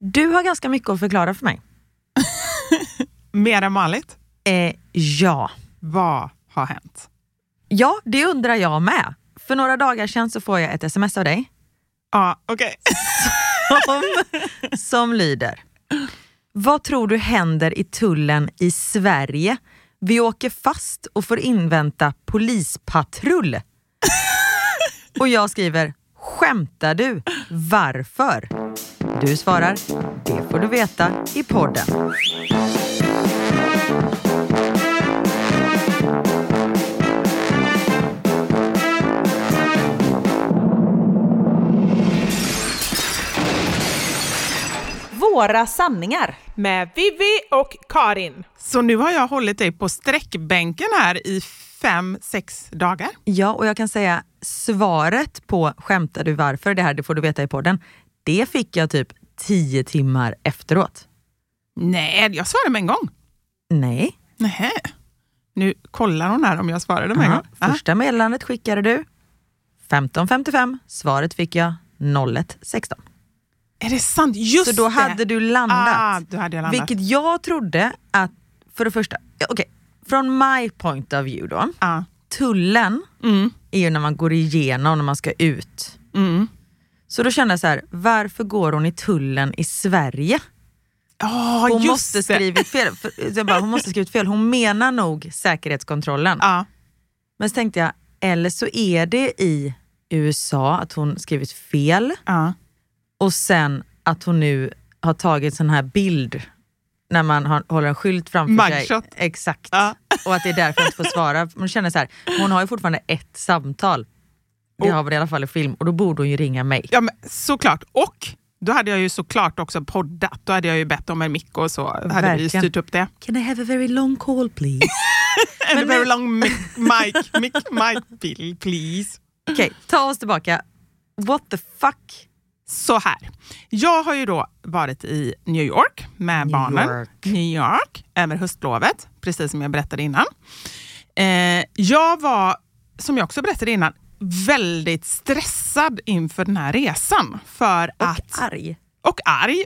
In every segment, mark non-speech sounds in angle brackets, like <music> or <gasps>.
Du har ganska mycket att förklara för mig. <laughs> Mer än vanligt? Eh, ja. Vad har hänt? Ja, det undrar jag med. För några dagar sedan så får jag ett sms av dig Ja, okej. som, som lyder. Vad tror du händer i tullen i Sverige? Vi åker fast och får invänta polispatrull. Och jag skriver, skämtar du? Varför? Du svarar, det får du veta i podden. Våra sanningar. Med Vivi och Karin. Så nu har jag hållit dig på sträckbänken här i fem, sex dagar. Ja, och jag kan säga svaret på skämtar du varför, det här det får du veta i podden, det fick jag typ tio timmar efteråt. Nej, jag svarade med en gång. Nej. Nähä. Nu kollar hon här om jag svarade med en gång. Ah. Första meddelandet skickade du 15.55, svaret fick jag 01.16. Är det sant? Just Så då det. hade du landat. Ah, då hade jag landat. Vilket jag trodde att, för det första, okej, från my point of view då, Ah. tullen Mm. är ju när man går igenom, när man ska ut. Mm. Så då kände jag så här, varför går hon i tullen i Sverige? Oh, Hon måste skrivit fel. Jag bara, hon måste skrivit fel. Hon menar nog säkerhetskontrollen. Ja. Men så tänkte jag, eller så är det i USA att hon skrivit fel Ja. och sen att hon nu har tagit sån här bild när man har, håller en skylt framför Mugshot. sig. Exakt. Ja. Och att det är därför hon inte får svara. Man känner så här, hon har ju fortfarande ett samtal. Det Och- har vi i alla fall i film och då borde hon ju ringa mig. ja, men såklart. Och då hade jag ju såklart också poddat. Då hade jag ju bett om en mick och så hade vi Verkligen. styrt upp det. Can I have a very long call please? <laughs> And Men a very nu- long mic, mic, mic, mic bill, please. Okej, ta oss tillbaka. What the fuck? Så här. Jag har ju då varit i New York med New barnen. York. New York över höstlovet, precis som jag berättade innan. Eh, jag var, som jag också berättade innan, väldigt stressad inför den här resan. För Och att, arg. och arg.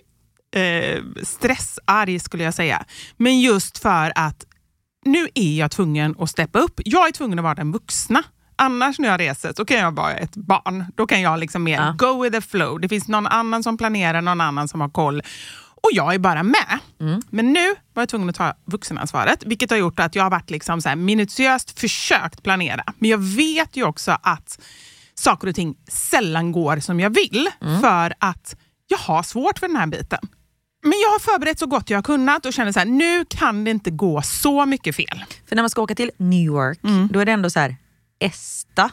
Eh, stressarg skulle jag säga. Men just för att nu är jag tvungen att steppa upp. Jag är tvungen att vara den vuxna. Annars när jag reser så kan jag vara ett barn. Då kan jag liksom mer Ja. go with the flow. Det finns någon annan som planerar, någon annan som har koll. Och jag är bara med. Men nu var jag tvungen att ta vuxenansvaret, vilket har gjort att jag har varit liksom så här minutiöst försökt planera. Men jag vet ju också att saker och ting sällan går som jag vill, för att jag har svårt för den här biten. Men jag har förberett så gott jag har kunnat och känner så här, nu kan det inte gå så mycket fel. För när man ska åka till New York, Mm. då är det ändå så här ESTA.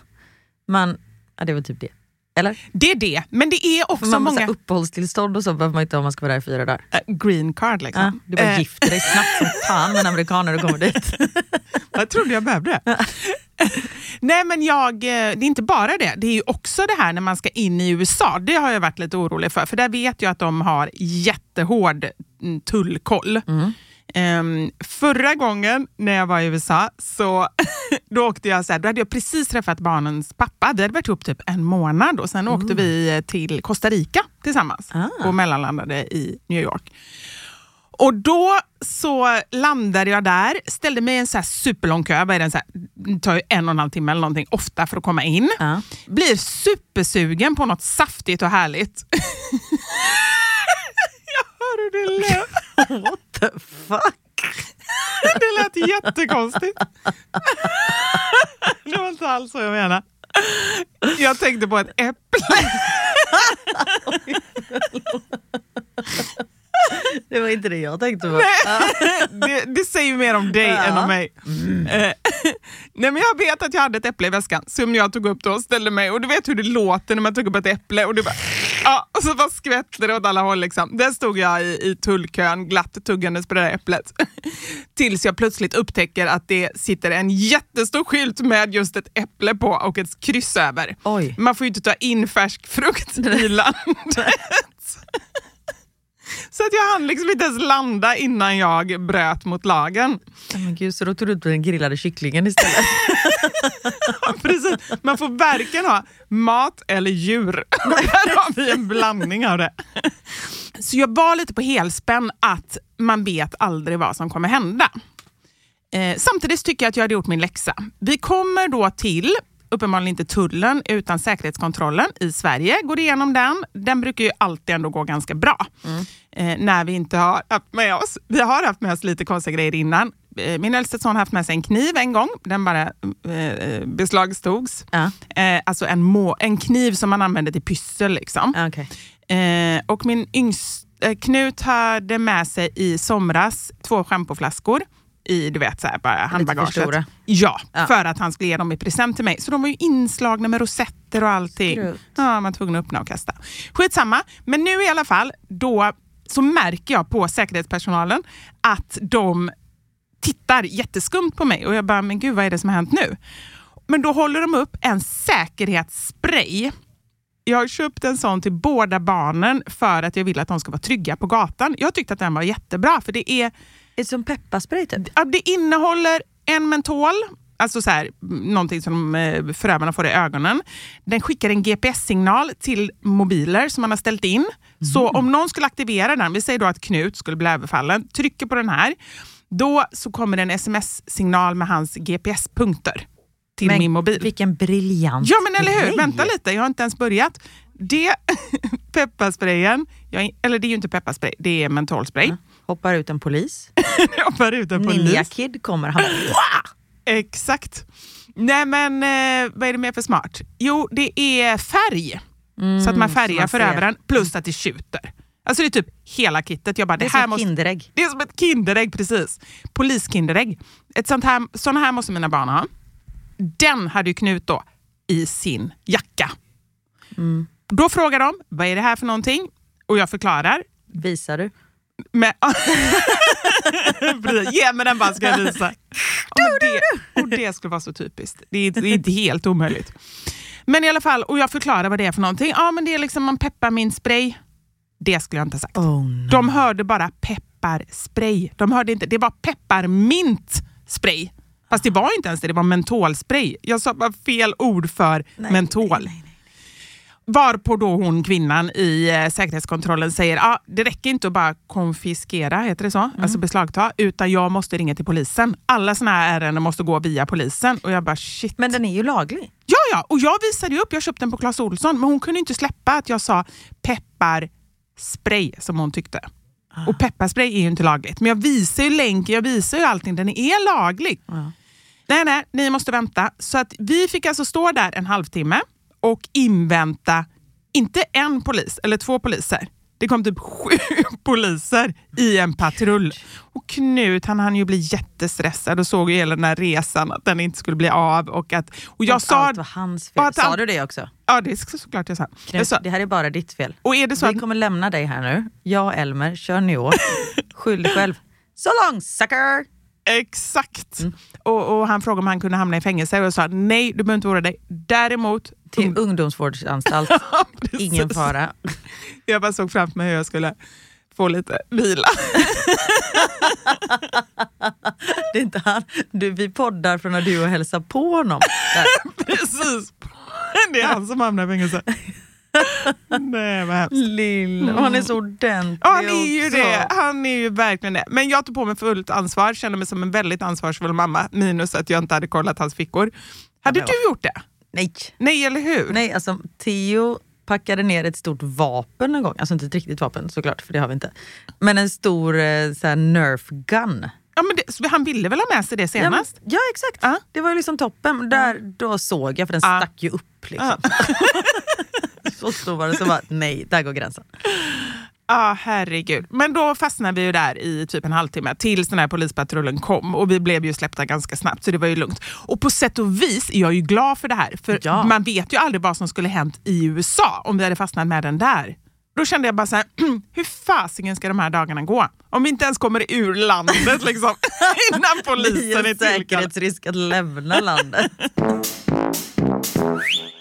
Man, ja, det var typ det. Eller? Det är det, men det är För också man många... uppehållstillstånd och så behöver man inte om man ska vara där i fyra dagar. Äh, green card liksom. Ja, du bara Eh, gifter dig snabbt som fan med en amerikan när du kommer dit. <laughs> Jag trodde jag behövde. <laughs> Nej men jag, eh, det är inte bara det. Det är ju också det här när man ska in i USA. Det har jag varit lite orolig för. För där vet jag att de har jättehård mm, Ehm, förra gången när jag var i USA så <laughs> då åkte jag så här, då hade jag precis träffat barnens pappa. Vi hade varit ihop typ en månad och sen åkte vi eh, till Costa Rica tillsammans Ah. och mellanlandade i New York. Och då så landade jag där, ställde mig i en så här superlång kö, vad är den så här, tar ju en och en halv timme eller någonting ofta för att komma in. Ja. Blir supersugen på något saftigt och härligt. <laughs> jag hör hur det lät. <laughs> What the fuck? <laughs> Det lät jättekonstigt. det var inte alls så jag menade. Jag tänkte på ett äpple. <laughs> Det var inte det jag tänkte på. <laughs> det, det säger mer om dig Ja. än om mig. Eh, <laughs> Nej, men jag vet att jag hade ett äpple i väskan som jag tog upp då och ställde mig och du vet hur det låter när man tog upp ett äpple och det bara, ja, och så bara skvätte det åt alla håll. Liksom. Där stod jag i, i tullkön glatt tuggandes på det där äpplet. <laughs> Tills jag plötsligt upptäcker att det sitter en jättestor skylt med just ett äpple på och ett kryss över. Oj. Man får ju inte ta in färsk frukt i landet. <laughs> Så att jag hann liksom inte ens landa innan jag bröt mot lagen. Men gud, så då tog du ut den grillade kycklingen istället? <laughs> Precis. Man får varken ha mat eller djur. <laughs> Här har vi en blandning av det. Så jag var lite på helspänn att man vet aldrig vad som kommer hända. Eh, samtidigt tycker jag att jag hade gjort min läxa. Vi kommer då till, uppenbarligen inte tullen, utan säkerhetskontrollen i Sverige. Går igenom den. Den brukar ju alltid ändå gå ganska bra. Eh, när vi inte har haft med oss, vi har haft med oss lite konstiga grejer innan. Eh, min äldste son har haft med sig en kniv en gång. Den bara eh, beslagtogs. Ja. Eh, alltså en, må, en kniv som man använder till pyssel. Liksom. Okej. Eh, och min yngst, eh, Knut hade med sig i somras två schampoflaskor i du vet, så här, bara handbagaget. Ja, Ja. för att han skulle ge dem i present till mig. Så de var ju inslagna med rosetter och allting. Ja, man var tvungen att öppna och kasta. Skitsamma, men nu i alla fall, då så märker jag på säkerhetspersonalen att de tittar jätteskumt på mig och jag bara, men gud vad är det som har hänt nu? Men då håller de upp en säkerhetsspray. Jag har köpt en sån till båda barnen för att jag vill att de ska vara trygga på gatan. Jag tyckte att den var jättebra för det är Är det som pepparspray typ? Ja, det innehåller en mentol, alltså så här, någonting som eh, förövarna får i ögonen. Den skickar en GPS-signal till mobiler som man har ställt in. Så om någon skulle aktivera den, vi säger då att Knut skulle bli överfallen, trycker på den här, då så kommer det en sms-signal med hans GPS-punkter till Men min mobil. Vilken briljant Ja men eller hur, grej. vänta lite, jag har inte ens börjat. Det, <laughs> pepparsprayen, jag, eller det är ju inte pepparspray, det är mentolspray. Hoppar ut en polis. <laughs> Hoppar ut en polis. Ninja Kid kommer. Han <laughs> Exakt. Nej men eh, vad är det mer för smart? Jo, det är färg. så att man färgar Mm, man för ser. överallt, plus att det tjuter. Alltså det är typ hela kittet. Jag bara, det är det, som här ett måste, Kinderägg. det är som ett Kinderägg, precis. Poliskinderägg. Ett sånt här, såna här måste mina barn ha. Den hade ju Knut då i sin jacka. Mm. Då frågar de, vad är det här för någonting? Och jag förklarar. Visar du? <laughs> Precis, Ge mig den bara ska jag visa. Ja, det, och det skulle vara så typiskt. Det är, det är inte helt omöjligt. Men i alla fall, och jag förklarar vad det är för någonting. Ja, men det är liksom en pepparmintspray. Det skulle jag inte ha sagt. Oh, no. De hörde bara pepparspray. De hörde inte, det var pepparmintspray. Fast det var inte ens det, det var mentolspray. Jag sa bara fel ord för mentol. nej, nej, nej. Varpå då hon, kvinnan i eh, säkerhetskontrollen säger ah, det räcker inte att bara konfiskera, heter det så? Mm. Alltså beslagta, utan jag måste ringa till polisen. Alla såna här ärenden måste gå via polisen. Och jag bara shit. Men den är ju laglig. Ja, ja, och jag visade upp, jag köpte den på Clas Ohlson, men hon kunde inte släppa att jag sa pepparspray som hon tyckte. Ah. Och pepparspray är ju inte lagligt. Men jag visar ju länken, jag visar ju allting, den är laglig. Ja. Nej, nej, ni måste vänta. Så att vi fick alltså stå där en halvtimme och invänta, inte en polis eller två poliser. Det kom typ <laughs> sju poliser i en patrull. Och Knut han hann ju bli jättestressad och såg ju hela den här resan, att den inte skulle bli av. Och, att, och jag Att sa... allt var hans fel. att Sa du det också? Ja, det är så- såklart jag sa. Jag Knut, sa det här är bara ditt fel. och är det så Vi att, kommer lämna dig här nu. Jag och Elmer kör New <laughs> Skyll dig själv. So long sucker! Exakt. Mm. Och, och Han frågade om han kunde hamna i fängelse och jag sa nej, du behöver inte oroa dig. Däremot... Till ungdomsvårdsanstalt. <laughs> Precis. Ingen fara. Jag bara såg framför mig hur jag skulle få lite vila. <laughs> Det är inte han. Du, vi poddar från när du och hälsar på honom. <laughs> Precis. Det är han som hamnar i fängelse. Nej, vad hemskt. Lill. Och han är så ordentlig Ja, han är ju också. det. Han är ju verkligen det. Men jag tog på mig fullt ansvar, kände mig som en väldigt ansvarsfull mamma, minus att jag inte hade kollat hans fickor. Hade du gjort det? Nej. Nej, eller hur? Nej, alltså Theo packade ner ett stort vapen en gång. Alltså inte ett riktigt vapen såklart, för det har vi inte. Men en stor eh, så här, nerf gun. Ja, men det, han ville väl ha med sig det Ja, men- senast? ja exakt, Ja. det var ju liksom toppen. Där, då såg jag, för den Ja. stack ju upp. Liksom. <laughs> så stor var det, så bara nej, där går gränsen. Ja, herregud. Men då fastnade vi ju där i typ en halvtimme tills den här polispatrullen kom och vi blev ju släppta ganska snabbt så det var ju lugnt. Och på sätt och vis är jag ju glad för det här för Ja. man vet ju aldrig vad som skulle hänt i USA om vi hade fastnat med den där. Då kände jag bara så här, <clears throat> hur fasiken ska de här dagarna gå? Om vi inte ens kommer ur landet liksom, <laughs> innan Det polisen är är en tillkallad. säkerhetsrisk att lämna landet. <laughs>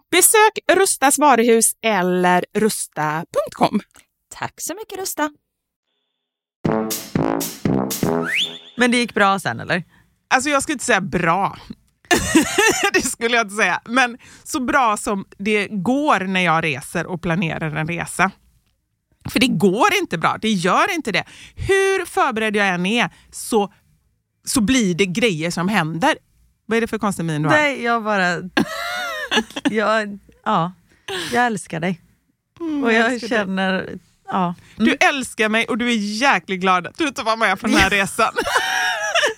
Besök Rustas varuhus eller rusta.com. Tack så mycket Rusta. Men det gick bra sen eller? Alltså jag skulle inte säga bra. <laughs> det skulle jag inte säga. Men så bra som det går när jag reser och planerar en resa. För det går inte bra, det gör inte det. Hur förberedd jag än är så, så blir det grejer som händer. Vad är det för konstig min du har? Nej, jag bara... <laughs> jag, ja, jag älskar dig. och jag, dig. känner... Ja. Du älskar mig och du är jäkligt glad att du inte var med på den här <laughs> resan.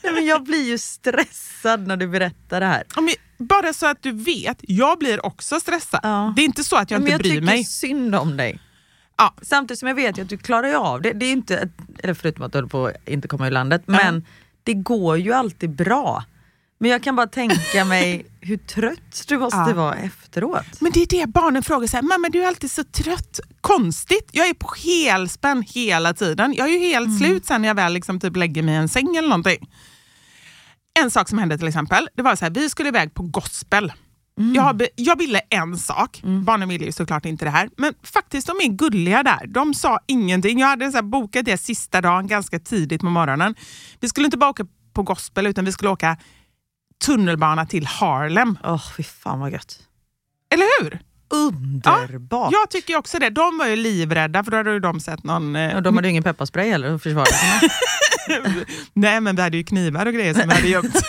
Nej, men jag blir ju stressad när du berättar det här. Men Bara så att du vet, jag blir också stressad. Ja. Det är inte så att jag men inte jag bryr tycker mig. synd om dig. Ja. Samtidigt som jag vet att du klarar av det. det är inte, eller förutom att du håller på att inte komma ur landet, men det går ju alltid bra. Men jag kan bara tänka mig hur trött du måste Ja. vara efteråt. Men det är det barnen frågar, så här, mamma du är alltid så trött. Konstigt, jag är på helspänn hela tiden. Jag är ju helt slut sen när jag väl liksom typ lägger mig i en säng eller någonting. En sak som hände till exempel, det var så här, vi skulle iväg på gospel. Jag, har be- jag ville en sak, barnen ville ju såklart inte det här, men faktiskt de är gulliga där. De sa ingenting. Jag hade så bokat det sista dagen ganska tidigt på morgonen. Vi skulle inte bara åka på gospel utan vi skulle åka tunnelbana till Harlem. Åh, fy fan vad gött. Eller hur? Underbart! Jag tycker också det. De var ju livrädda för då hade ju de sett någon... Eh, Och de hade ju ingen pepparspray heller att försvara sig. <laughs> Nej men vi hade ju knivar och grejer som vi hade gömt. <laughs>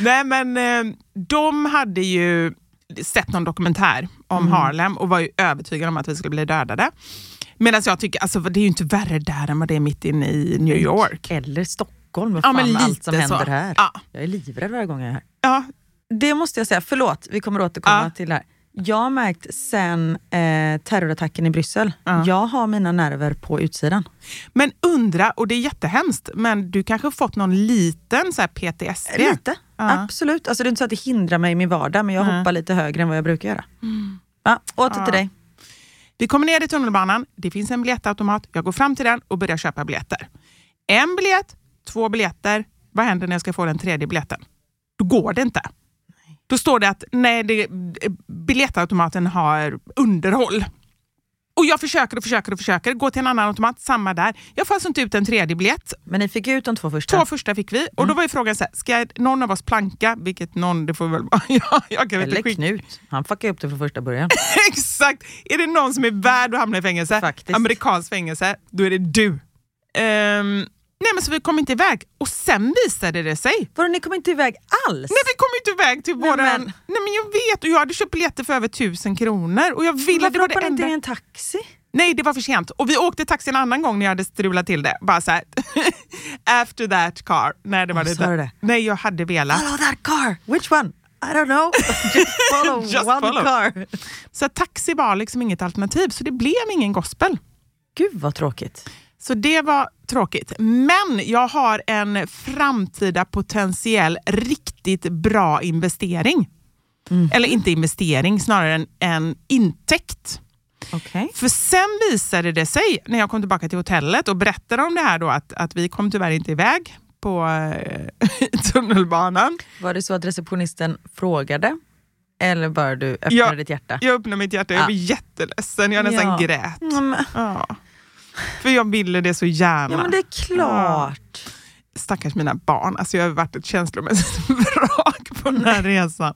Nej men eh, de hade ju sett någon dokumentär om Harlem och var ju övertygade om att vi skulle bli dödade. Medan jag tycker, alltså det är ju inte värre där än vad det är mitt inne i New York. Eller Stockholm, vad Ja, fan med allt som händer så. här. Ja. Jag är livrädd varje gång jag är här. Ja, Det måste jag säga, förlåt, vi kommer återkomma Ja. till det här. Jag har märkt sen eh, terrorattacken i Bryssel, Ja. jag har mina nerver på utsidan. men undra, och det är jättehemskt, men du kanske har fått någon liten så PTSD? Lite, Ja. absolut. Alltså, det är inte så att det hindrar mig i min vardag, men jag Nej. hoppar lite högre än vad jag brukar göra. Ja, åter Ja. till dig. Vi kommer ner i tunnelbanan, det finns en biljettautomat. Jag går fram till den och börjar köpa biljetter. En biljett, två biljetter. Vad händer när jag ska få den tredje biljetten? Då går det inte. Då står det att nej, det, biljettautomaten har underhåll. Och jag försöker och försöker och försöker. Går till en annan automat, samma där. Jag får alltså inte ut en tredje biljett. Men ni fick ut de två första. Två första fick vi. Och då var ju frågan så här, ska någon av oss planka? Vilket någon, det får väl vara <laughs> jag. jag kan Eller inte. Knut, han fuckade upp det från första början. <laughs> Exakt! Är det någon som är värd att hamna i fängelse, Faktiskt. amerikanskt fängelse, då är det du. Ehm, Nej men så vi kom inte iväg. Och sen visade det sig Vadå, ni kom inte iväg alls? Nej vi kom inte iväg till Nej, våran... men- Nej men jag vet och jag hade köpt biljetter för över tusen kronor och jag ville... Varför hoppade ni inte i en taxi? Nej det var för sent och vi åkte taxi en annan gång när jag hade strulat till det. Bara så här. <laughs> After that car. Nej det var Oh, det det? Nej jag hade velat. Follow that car! Which one? I don't know. <laughs> Just follow Just one follow. car. Så taxi var liksom inget alternativ så det blev ingen gospel. Gud vad tråkigt. Så det var tråkigt. Men jag har en framtida potentiell riktigt bra investering. Eller inte investering, snarare en, en intäkt. Okej. För sen visade det sig när jag kom tillbaka till hotellet och berättade om det här då att, att vi kom tyvärr inte iväg på eh, <laughs> tunnelbanan. Var det så att receptionisten frågade? Eller bara du öppnade Ja. ditt hjärta? Jag öppnade mitt hjärta, jag Ja. blev jätteledsen, jag nästan Ja. grät. Mm, Ja. För jag ville det så gärna. Ja men det är klart. stackars mina barn. Alltså jag har varit ett känslomässigt <laughs> vrak på den här resan.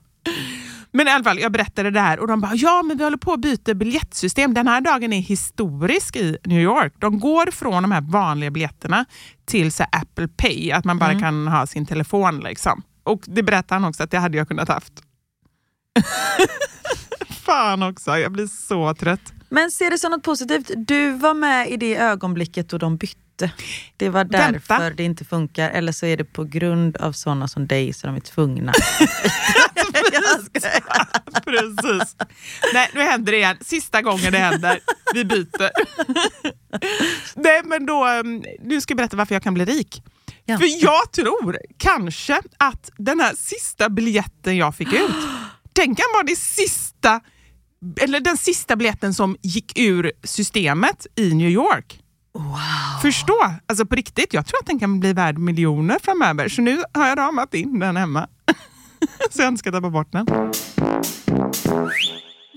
Men i alla fall, jag berättade det här och de bara, ja men vi håller på att byta biljettsystem. Den här dagen är historisk i New York. De går från de här vanliga biljetterna till så Apple Pay, att man bara kan ha sin telefon. liksom. Och det berättade han också att det hade jag kunnat haft. <laughs> Fan också, jag blir så trött. Men ser det som något positivt? Du var med i det ögonblicket då de bytte. Det var därför Vänta. det inte funkar. Eller så är det på grund av sådana som dig så de är tvungna. Skojar. <laughs> <laughs> Precis. Nej, nu händer det igen. Sista gången det händer. Vi byter. Nej, men då, um, nu ska jag berätta varför jag kan bli rik. Ja. För jag tror kanske att den här sista biljetten jag fick ut, <gasps> den kan vara det sista, eller den sista biljetten som gick ur systemet i New York. Förstå, alltså på riktigt, jag tror att den kan bli värd miljoner framöver. Så nu har jag ramat in den hemma. <laughs> Så jag inte ska tappa bort den.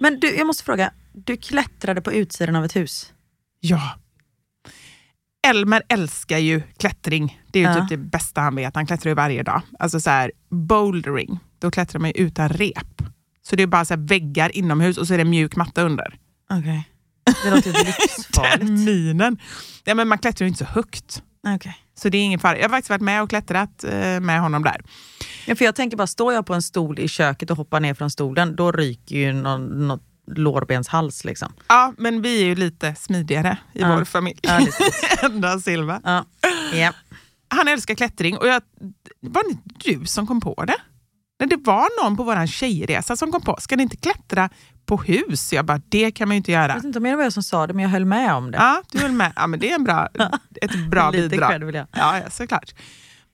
Men du, jag måste fråga. Du klättrade på utsidan av ett hus. Ja. Elmer älskar ju klättring. Det är ju Ja. typ det bästa han vet. Han klättrar ju varje dag. Alltså så här, bouldering, då klättrar man ju utan rep. Så det är bara så väggar inomhus och så är det mjuk matta under. Okej. Det låter ju Den livsfarligt. minen. Ja, men man klättrar ju inte så högt. Okej. Så det är ingen fara. Jag har faktiskt varit med och klättrat eh, med honom där. Ja, för jag tänker bara, står jag på en stol i köket och hoppar ner från stolen, då ryker ju någon, något lårbenshals. Liksom. Ja, men vi är ju lite smidigare i Ja. vår familj. Ja. Ända <laughs> Silva. Ja. Ja. Han älskar klättring och jag, var det du som kom på det? Nej, det var någon på vår tjejresa som kom på, ska ni inte klättra på hus? Jag bara, det kan man ju inte Jag göra. vet inte om det var jag som sa det, men jag höll med om det. Ja, du höll med. Ja, men det är en bra, ett <laughs> bra Lite bidrag. cred vill jag. Ja, ja, såklart.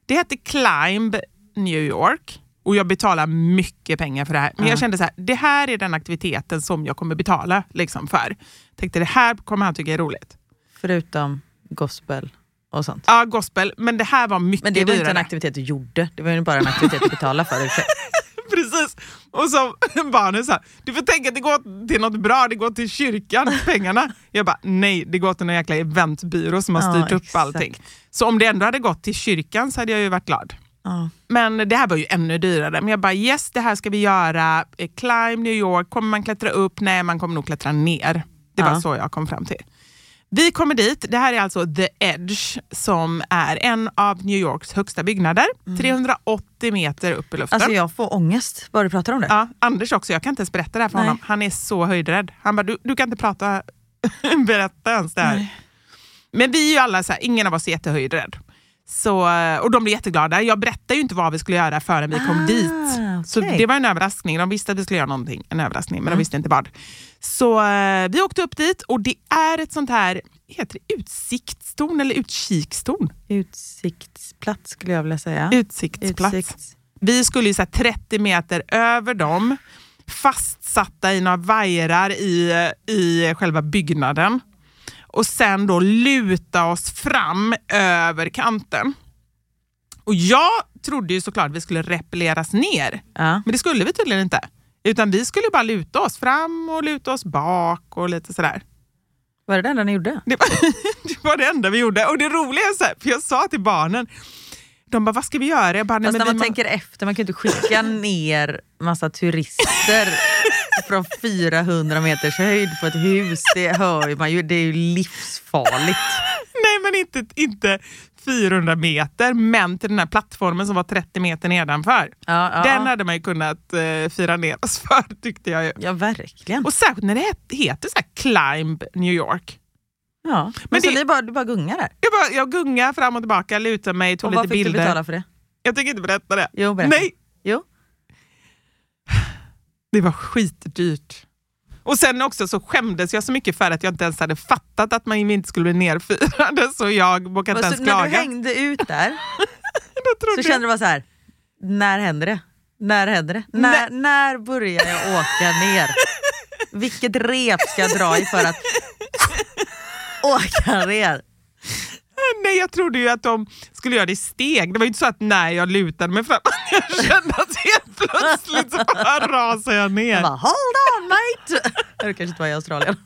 Det hette Climb New York och jag betalar mycket pengar för det här. Men jag kände så här, det här är den aktiviteten som jag kommer betala liksom, för. Tänkte det här kommer han tycka är roligt. Förutom gospel och sånt. Ja, gospel, men det här var mycket Men det var dyrare. inte en aktivitet du gjorde, det var ju bara en aktivitet du betalade för. <laughs> Precis. Och så barnen sa, du får tänka att det går till något bra, det går till kyrkan, pengarna. Jag bara, nej, det går till någon jäkla eventbyrå som har Ja, styrt upp exakt. allting. Så om det ändå hade gått till kyrkan så hade jag ju varit glad. Ja. Men det här var ju ännu dyrare. Men jag bara, yes, det här ska vi göra. Eh, Climb New York, kommer man klättra upp? Nej, man kommer nog klättra ner. Det var Ja. så jag kom fram till. Vi kommer dit. Det här är alltså The Edge som är en av New Yorks högsta byggnader. 380 meter upp i luften. Alltså jag får ångest bara du pratar om det. Ja, Anders också, jag kan inte ens berätta det här för Nej. honom. Han är så höjdrädd. Han bara, du, du kan inte prata, <laughs> berätta ens det här. Nej. Men vi är ju alla så här, ingen av oss är jättehöjdrädd. Så, och de blev jätteglada. Jag berättade ju inte vad vi skulle göra förrän vi kom Ah, dit. Så det var en överraskning. De visste att vi skulle göra någonting, en överraskning, men Mm. de visste inte vad. Så eh, vi åkte upp dit och det är ett sånt här, heter det utsiktstorn eller utkikstorn? Utsiktsplats skulle jag vilja säga. Utsiktsplats. Utsikt. Vi skulle ju så här 30 meter över dem, fastsatta i några vajrar i, i själva byggnaden. Och sen då luta oss fram över kanten. Och jag trodde ju såklart att vi skulle repelleras ner, Ja. men det skulle vi tydligen inte. Utan vi skulle bara luta oss fram och luta oss bak och lite sådär. Var det det enda ni gjorde? Det var, <laughs> det var det enda vi gjorde. Och det roliga är så här, för jag sa till barnen, de bara, vad ska vi göra? Jag bara, nej, Fast men när man må- tänker efter, man kan ju inte skicka <laughs> ner massa turister från 400 meters höjd på ett hus. Det hör man ju, det är ju livsfarligt. Nej men inte, inte 400 meter, men till den här plattformen som var 30 meter nedanför. Ja, ja, Den hade man ju kunnat eh, fira ner oss <laughs> för tyckte jag ju. ja verkligen. Och särskilt när det het- heter så här Climb New York. ja. Men, Men så det- bara, du bara gungar där? Jag, bara, jag gungar fram och tillbaka, lutar mig, tog Och lite vad fick bilder. du betala för det? Jag tänker inte berätta det. Jo, berätta. Nej, Jo. det var skitdyrt. Och sen också så skämdes jag så mycket för att jag inte ens hade fattat att man inte skulle bli nerfirade så jag vågade inte ens så, när du klaga. hängde ut där <laughs> så kände du bara så här. när händer det? När händer det? När, när börjar jag åka ner? Vilket rep ska jag dra i för att <laughs> åka ner? Nej, jag trodde ju att de skulle göra det i steg. Det var ju inte så att när jag lutade mig fram, <laughs> jag kände att helt plötsligt så bara rasade jag Jag ner. bara, hold on mate! Det kanske inte var i Australien.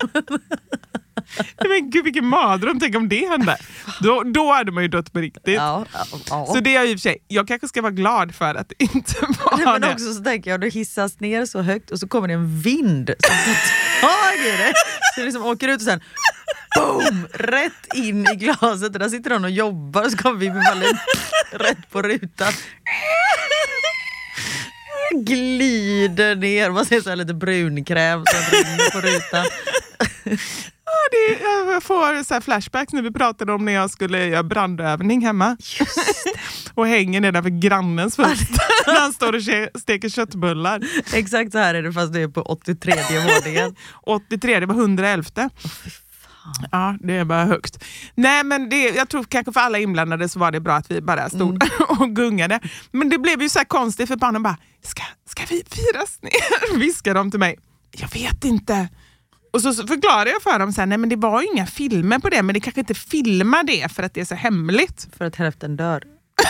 Men gud vilken mardröm, tänk om det hände. Då, då hade man ju dött på riktigt. Ja, ja, ja. Så det är jag i och för sig, jag kanske ska vara glad för att det inte <laughs> var Men det. också så tänker jag, du hissas ner så högt och så kommer det en vind som tar tag i det. Så det liksom åker ut och sen boom! Rätt in i glaset. Där sitter de och jobbar och så kommer vi med Wallin rätt på rutan. Glider ner, man ser så här lite brunkräm som rinner på rutan. Ja, det, jag får så flashbacks när vi pratade om när jag skulle göra brandövning hemma. och hänger nedanför grannens fönster <laughs> när han står och ke- steker köttbullar. Exakt så här är det fast det är på 83 våningen. 83, det var 111. Ja, det är bara högt. Nej, men det, jag tror kanske för alla inblandade så var det bra att vi bara stod <laughs> och gungade. Men det blev ju så konstigt för barnen bara, ska, ska vi firas ner? <laughs> Viskade de till mig. Jag vet inte. Och så förklarade jag för dem, så här, nej men det var ju inga filmer på det, men det kanske inte filmar det för att det är så hemligt. För att hälften dör.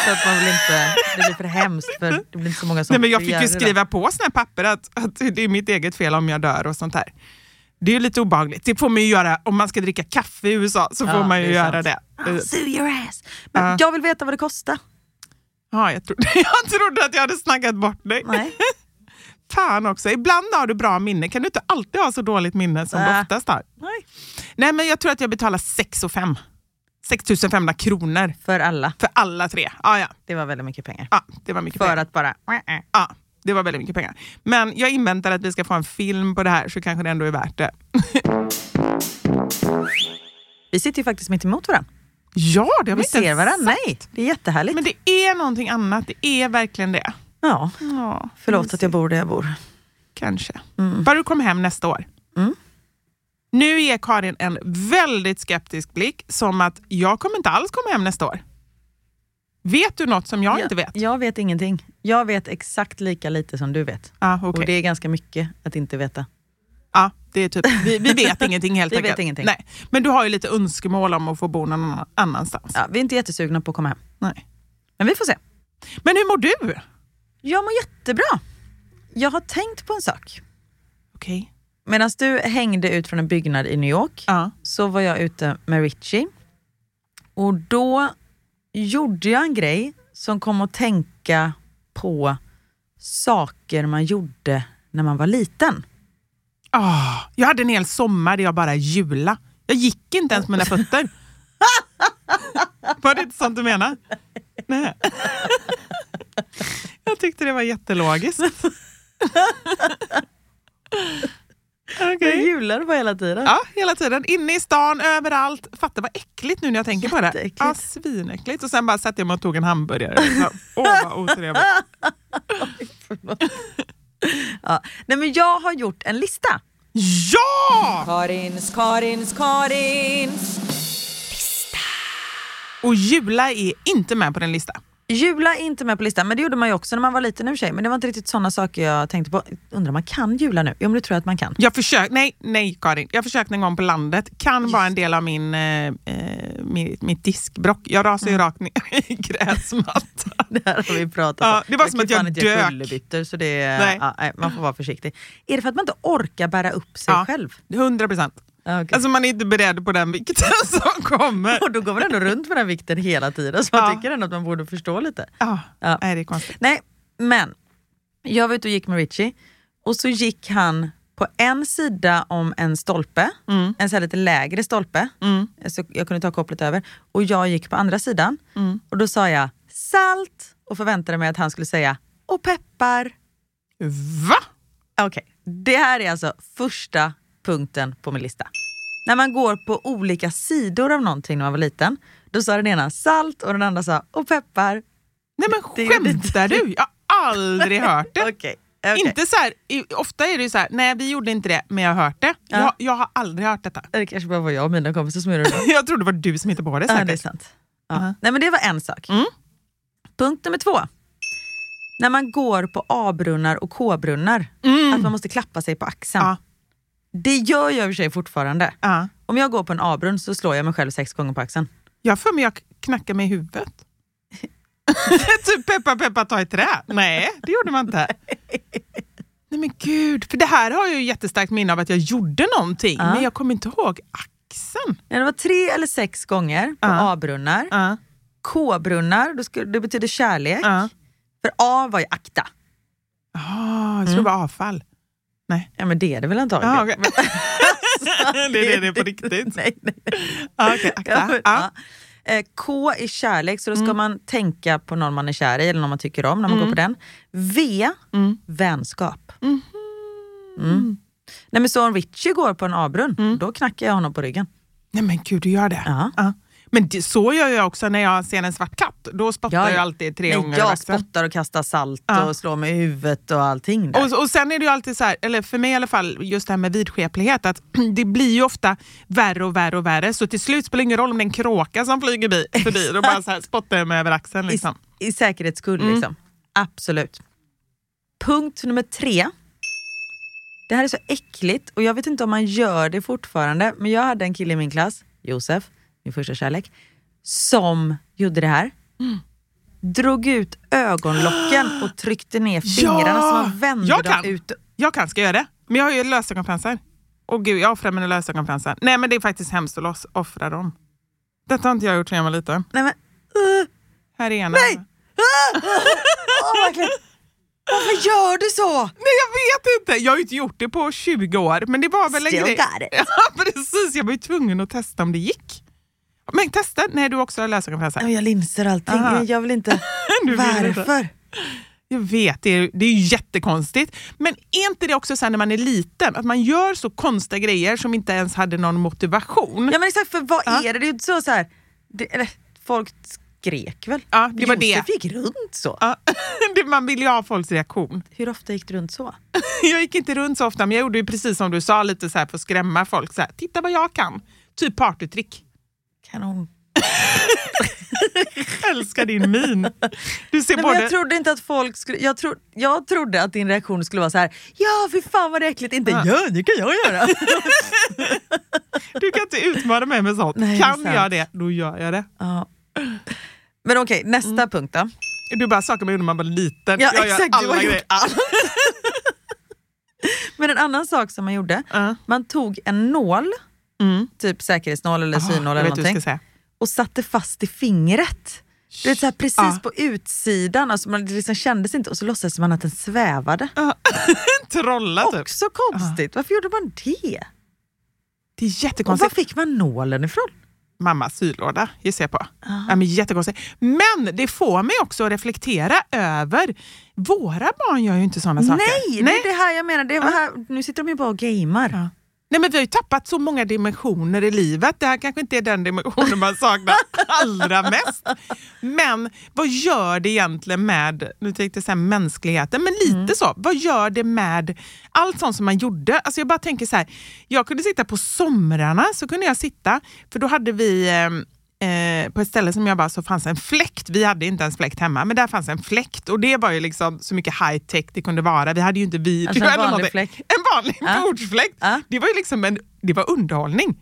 Så att man vill inte, det blir för hemskt för det blir inte så många som Nej, men jag fick ju skriva på såna här papper att, att det är mitt eget fel om jag dör och sånt här. Det är ju lite obehagligt. Det får man ju göra om man ska dricka kaffe i USA. så Ja, får man ju det göra sant. det. I'll sue your ass. Men Ja. jag vill veta vad det kostar. Ja, jag, trodde, <laughs> jag trodde att jag hade snackat bort dig. Nej. <laughs> Fan också. Ibland har du bra minne. Kan du inte alltid ha så dåligt minne som du Äh. oftast har? Nej. Nej, men jag tror att jag betalar 6 500 6 500 kronor För alla. för alla tre. Ja, ja. Det var väldigt mycket pengar. ja det var mycket För pengar. att bara... Ja, det var väldigt mycket pengar. Men jag inväntar att vi ska få en film på det här så kanske det ändå är värt det. <laughs> Vi sitter ju faktiskt mitt emot varandra. Ja, det har vi Vi inte ser varandra. sagt. Nej, det är jättehärligt. Men det är någonting annat. Det är verkligen det. Ja, Ja, förlåt att jag bor där jag bor. Kanske. Bara du kommer hem nästa år. Mm. Nu ger Karin en väldigt skeptisk blick som att jag kommer inte alls komma hem nästa år. Vet du något som jag inte vet? Jag vet ingenting. Jag vet exakt lika lite som du vet. Ah, okej. Och det är ganska mycket att inte veta. Ja, det är typ, vi, vi vet ingenting helt <laughs> Vi enkelt. vet ingenting. Nej. Men du har ju lite önskemål om att få bo någon annanstans. Ja, vi är inte jättesugna på att komma hem. Nej. Men vi får se. Men hur mår du? Jag mår jättebra. Jag har tänkt på en sak. Okej. Medan du hängde ut från en byggnad i New York Ja. så var jag ute med Richie. Och då gjorde jag en grej som kom att tänka på saker man gjorde när man var liten. Ah, jag hade en hel sommar där jag bara jula. Jag gick inte ens med mina fötter. <laughs> Var det inte sånt du menar? Nej. Jag tyckte det var jättelogiskt. <laughs> Jag Okej. julade på hela tiden. Ja, hela tiden. Inne i stan, överallt. Fatta vad äckligt nu när jag tänker på det. Ja, svinäckligt. Och sen bara satte jag mig och tog en hamburgare. Åh, vad otrevligt. <laughs> Ja. Nej, men jag har gjort en lista. Ja! Karins, Karins, Karins. Och jula är inte med på den lista. Jula är inte med på listan, men det gjorde man ju också när man var liten i. Men det var inte riktigt sådana saker jag tänkte på. Undrar om man kan jula nu? Jo men det tror jag att man kan. Jag försök, nej, nej Karin. Jag försökte en gång på landet. Kan vara en del av min, eh, eh, mitt, mitt diskbrock. Jag rasar ju rakt ner i <laughs> gräsmattan. <laughs> Det här har vi pratat Ja, om. det var som kan att jag dök. så det Nej. ja, nej, man får vara försiktig. Är det för att man inte orkar bära upp sig Ja. själv? 100 procent. Okej. Alltså man är inte beredd på den vikten <laughs> som kommer. och då går man ändå runt med den vikten hela tiden, så man Ja. tycker ändå att man borde förstå lite. Ja, Ja. Nej, det är konstigt. Nej, men jag var ute och gick med Richie och så gick han på en sida om en stolpe, Mm. en så lite lägre stolpe, så jag kunde ta kopplet över. Och jag gick på andra sidan Mm. och då sa jag salt och förväntade mig att han skulle säga och peppar. Va? Okej, det här är alltså första punkten på min lista. När man går på olika sidor av någonting när man var liten, då sa den ena salt och den andra sa och peppar. Nej men Det skämtar du? Jag har aldrig <laughs> hört det. Okej, okej. Inte så här, ofta är det ju så här, nej vi gjorde inte det, men jag har hört det. Ja. Jag, jag har aldrig hört detta. Det kanske bara var jag och mina kompisar som gjorde det. <laughs> Jag trodde det var du som hittade på det Ja, säkert. det är sant. Ja. Ja. Nej, men det var en sak. Mm. Punkt nummer två. När man går på A-brunnar och K-brunnar, att man måste klappa sig på axeln. Ja. Det gör jag i och för sig fortfarande. Ja. Om jag går på en A-brunn så slår jag mig själv sex gånger på axeln. Jag för mig jag knackar mig i huvudet. <laughs> typ peppa peppa ta i trä. Nej, det gjorde man inte. Nej men gud, för det här har jag ju jättestarkt minne av att jag gjorde någonting, Ja. men jag kommer inte ihåg axeln. Ja, det var tre eller sex gånger på Ja. A-brunnar. Ja. K-brunnar, det betyder kärlek. För A var ju akta. Ah, jag tror det var avfall. Nej. Ja men det är det väl antagligen. Ah, okej. <laughs> <laughs> det är det det på riktigt. nej, nej. Ah, okay, Ja, akta. men, Ah. ja. Eh, K är kärlek, så då ska man tänka på någon man är kär i eller någon man tycker om när man går på den. V, vänskap. Mm. Nej, men så om Richie går på en A-brunn, då knackar jag honom på ryggen. Nej men gud, du gör det? Ja. Men det, så gör jag också när jag ser en svart katt. Då spottar Ja, jag ja. alltid tre gånger jag spottar och kastar salt Ja. och slår mig i huvudet och allting. Där. Och, och sen är det ju alltid så här, eller för mig i alla fall, just det här med vidskeplighet, att <clears throat> det blir ju ofta värre och värre och värre. Så till slut spelar det ingen roll om det är en kråka som flyger bi- <laughs> förbi. Då bara så här spottar jag mig över axeln. Liksom. I, I säkerhets skull Mm. liksom. Absolut. Punkt nummer tre. Det här är så äckligt och jag vet inte om man gör det fortfarande, men jag hade en kille i min klass, Josef, min första kärlek, som gjorde det här. Mm. Drog ut ögonlocken och tryckte ner fingrarna så man vände jag dem kan. ut. Jag kan, ska jag göra det? Men jag har ju lösögonfransar. Åh gud, jag offrar mina lösögonfransar. Nej men det är faktiskt hemskt att loss- offra dem. Detta har inte jag gjort sedan jag var liten. Nej, men, uh, Här är ena. Nej! <laughs> Åh, verkligen. Varför gör du så? Nej jag vet inte, jag har ju inte gjort det på 20 år. Men det var väl en Still grej. got it. <laughs> Ja precis, jag var ju tvungen att testa om det gick. Men testa när du också har lösögonfransar. Ja, Jag linser allting, Aha. jag vill inte. <laughs> Vill. Varför? Jag vet, det är, det är jättekonstigt. Men är inte det också så här när man är liten, att man gör så konstiga grejer som inte ens hade någon motivation? Ja men exakt, för vad Ja. är det? Det är ju så, så här, det, eller, folk skrek väl? Ja, det var Josef det. gick runt så. Ja, <laughs> det- man vill ju ha folks reaktion. Hur ofta gick du runt så? <laughs> Jag gick inte runt så ofta, men jag gjorde ju precis som du sa, lite så här för att skrämma folk. Så här, Titta vad jag kan! Typ partytrick. Kanon. <laughs> Älskar din min. Du ser Nej, både... jag trodde inte att folk skulle, jag, tro, jag trodde att din reaktion skulle vara så här. ja fy fan vad det är äckligt, inte Ja. ja det kan jag göra. <laughs> Du kan inte utmana mig med sånt. Nej, kan sant. jag det, då gör jag det. ja. Men okej, nästa Mm. punkt då. Du bara saker man gjorde när man var liten. Ja jag gör exakt, du alla har gjort grejer. allt. <laughs> Men en annan sak som man gjorde, Ja. man tog en nål, Mm. typ säkerhetsnål eller Ah, synnål jag eller någonting, och satte fast i fingret. Du vet, så här, precis Ja. på utsidan, alltså man det liksom kändes inte och så låtsades man att den svävade. <laughs> Trolla typ. Också konstigt, varför gjorde man det? Det är Och var jättekonstigt. fick man nålen ifrån? Mammas sylåda gissar jag på. Ja, men jättekonstigt. Men det får mig också att reflektera över, våra barn gör ju inte sådana saker. Nej, det är det här jag menar. Det här, nu sitter de ju bara och gamear. Nej, men vi har ju tappat så många dimensioner i livet. Det här kanske inte är den dimensionen man saknar <laughs> allra mest. Men vad gör det egentligen med nu tänkte jag säga mänskligheten, men lite Mm. så. Vad gör det med allt sånt som man gjorde? Alltså jag bara tänker så här, jag kunde sitta på somrarna, så kunde jag sitta, för då hade vi eh, Eh, på ett ställe som jag bara så fanns en fläkt. Vi hade inte ens fläkt hemma, men där fanns en fläkt och det var ju liksom så mycket high tech det kunde vara. Vi hade ju inte video Alltså en eller vanlig någonting. fläkt? En vanlig Ja. bordsfläkt. Ja. Det var ju liksom en, det var underhållning.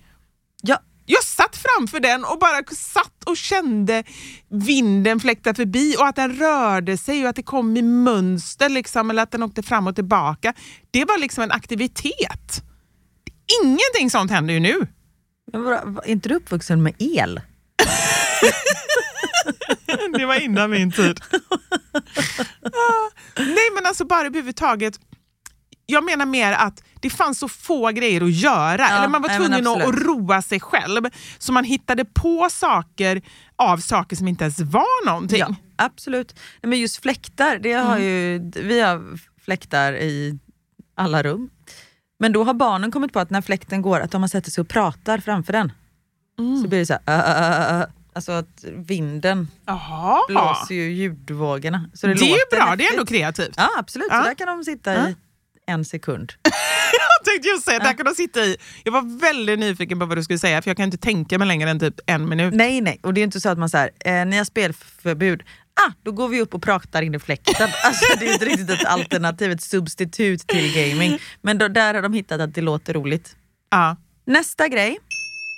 Ja, Jag satt framför den och bara satt och kände vinden fläkta förbi och att den rörde sig och att det kom i mönster liksom, eller att den åkte fram och tillbaka. Det var liksom en aktivitet. Ingenting sånt händer ju nu. men var inte du uppvuxen med el? <laughs> Det var innan min tid. Ah, Nej men alltså bara överhuvudtaget. jag menar mer att det fanns så få grejer att göra. Eller man var tvungen att, roa sig själv. Så man hittade på saker av saker som inte ens var någonting. Ja, absolut. Men just fläktar, det har Mm. ju, vi har fläktar i alla rum. Men då har barnen kommit på att när fläkten går, att om man sätter sig och pratar framför den, Mm. så blir det så här, "Äh, äh, äh, äh." alltså att vinden Jaha. blåser ju ljudvågorna. Så det, Det är bra, häftigt. det är ändå kreativt. Ja absolut, Ja. så där kan de sitta i en sekund. <laughs> Jag tänkte just säga, där kan de sitta i. Jag var väldigt nyfiken på vad du skulle säga för jag kan inte tänka mig längre än typ en minut. Nej nej, och det är inte så att man säger eh, ni har spelförbud, ah, då går vi upp och pratar in i fläkten. <laughs> Alltså, det är inte riktigt ett alternativ, ett substitut till gaming. Men då, där har de hittat att det låter roligt. Ja. Nästa grej,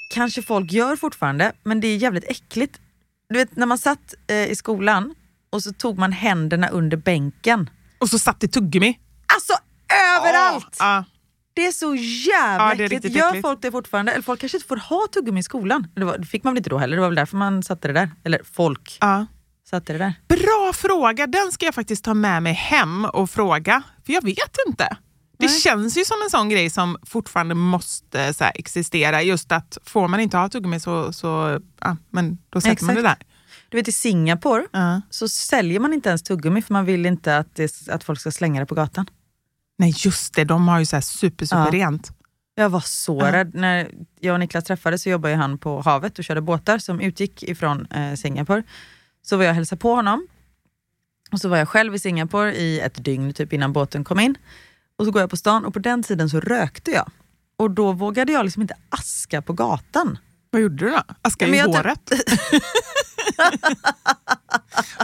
kanske folk gör fortfarande, men det är jävligt äckligt. Du vet när man satt eh, i skolan och så tog man händerna under bänken. Och så satt det tuggummi. Alltså överallt! Ja. Det är så jävla Ja, äckligt. Gör äckligt. folk det fortfarande? Eller folk kanske inte får ha tuggummi i skolan. Det, var, det fick man väl inte då heller? Det var väl därför man satte det där. Eller folk Ja. satte det där. Bra fråga, den ska jag faktiskt ta med mig hem och fråga. För jag vet inte. Det Nej. känns ju som en sån grej som fortfarande måste så här, existera. Just att får man inte ha tuggummi så, så ja, men då sätter man det där. Exakt. Du vet i Singapore Ja. så säljer man inte ens tuggummi för man vill inte att, det, att folk ska slänga det på gatan. Nej just det, de har ju så här super, super Ja. rent. Jag var så Ja. rädd. När jag och Niklas träffades så jobbade han på havet och körde båtar som utgick ifrån eh, Singapore. Så var jag och hälsade på honom. Och så var jag själv i Singapore i ett dygn typ innan båten kom in. Och så går jag på stan och på den tiden så rökte jag. Och då vågade jag liksom inte aska på gatan. Vad gjorde du då? Aska men i jag typ- håret? <laughs>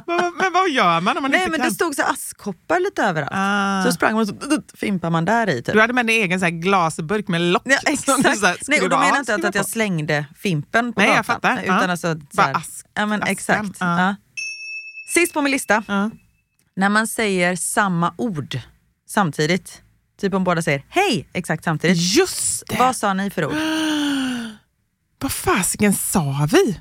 Vad- men vad gör man om man Nej inte men kan? det stod så askkoppar lite överallt. Ah. Så sprang man och så fimpar man där i typ. Du hade med en egen så glasburk med lock. Ja, <laughs> du så här exakt. Nej, och då menar jag inte att, att jag slängde fimpen på Nej, jag gatan. fattar. Utan Ja. alltså, så Bara här, ask- ja, men exakt. Ja. Ja. Sist på min lista, Ja. när man säger samma ord samtidigt. Typ om båda säger hej exakt samtidigt. Just det! Vad sa ni för ord? <gasps> Vad fasiken sa vi?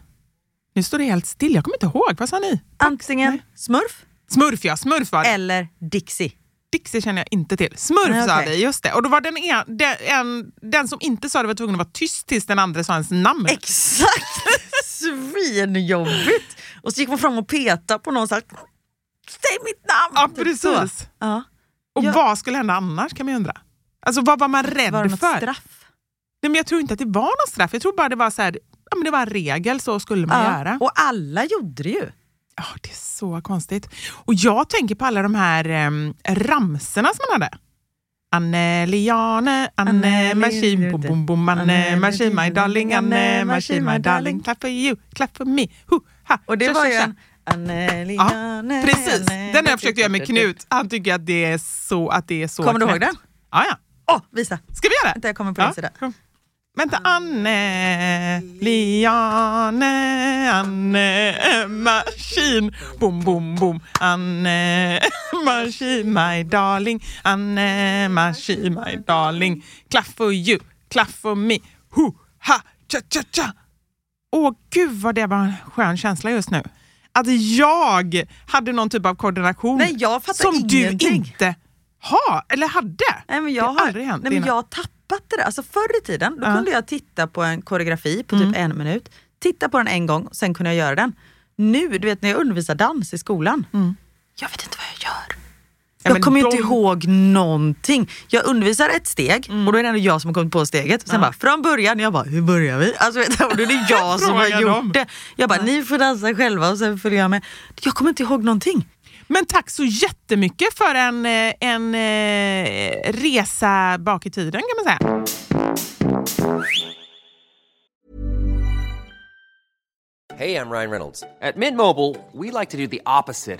Nu står det helt still. Jag kommer inte ihåg. Vad sa ni? Antingen Nej. smurf Smurf ja, smurf var det. eller Dixie. Dixie känner jag inte till. Smurf Nej, sa okej. vi, just det. Och då var den, en, den, en, den som inte sa det var tvungen att vara tyst tills den andra sa ens namn. Exakt! <laughs> Svinjobbigt! Och så gick man fram och petade på någon så här, säg mitt namn! Ja, Typ precis. så. Ja. Och Ja. vad skulle hända annars kan man ju undra. Alltså vad var man rädd Var det något för? straff? Nej, men jag tror inte att det var något straff. Jag tror bara det var så här, ja, men det var en regel, så skulle man göra. Och alla gjorde det ju. Ja, det är så konstigt. Och jag tänker på alla de här um, ramserna som man hade. Anne Liane, Anne Machine, Liane, boom boom boom, Anne Machine my darling, Anne Machine my darling, clap for you, clap for me, hu, ha, Och det tja, var tja, ju en Anneli, Ja, Anne, Precis, den har jag försökt göra med Knut. Han tycker att det är så, att det är så Kommer du ihåg knäppt. den? Ja, ja. Åh, visa! Ska vi göra det? Vänta, jag kommer på din sida. kom. Vänta, Anne, Liane, Anne, Machine, boom, boom, boom. Anne, Machine, my darling. Anne, Machine, my darling. Clap for you, clap for me. Hu, ha, cha, cha, cha. Åh gud vad det var en skön känsla just nu. Att jag hade någon typ av koordination Nej, som du ingenting. inte har, eller hade. Nej, men Det jag har har, aldrig hänt nej, men jag har tappat det där. Alltså förr i tiden då Ja. kunde jag titta på en koreografi på Mm. typ en minut, titta på den en gång, sen kunde jag göra den. Nu, du vet när jag undervisar dans i skolan, jag vet inte vad jag gör. Ja, jag men kommer de- inte ihåg någonting. Jag undervisar ett steg Mm. och då är det ändå jag som har kommit på steget. Sen bara från början, jag bara hur börjar vi? Alltså, vet du, och då är det jag <laughs> som har gjort dem. det. Jag bara ni får dansa själva och sen följer jag med. Jag kommer inte ihåg någonting. Men tack så jättemycket för en, eh, en eh, resa bak i tiden kan man säga. Hey, I'm Ryan Reynolds. At Mint Mobile, we like to do the opposite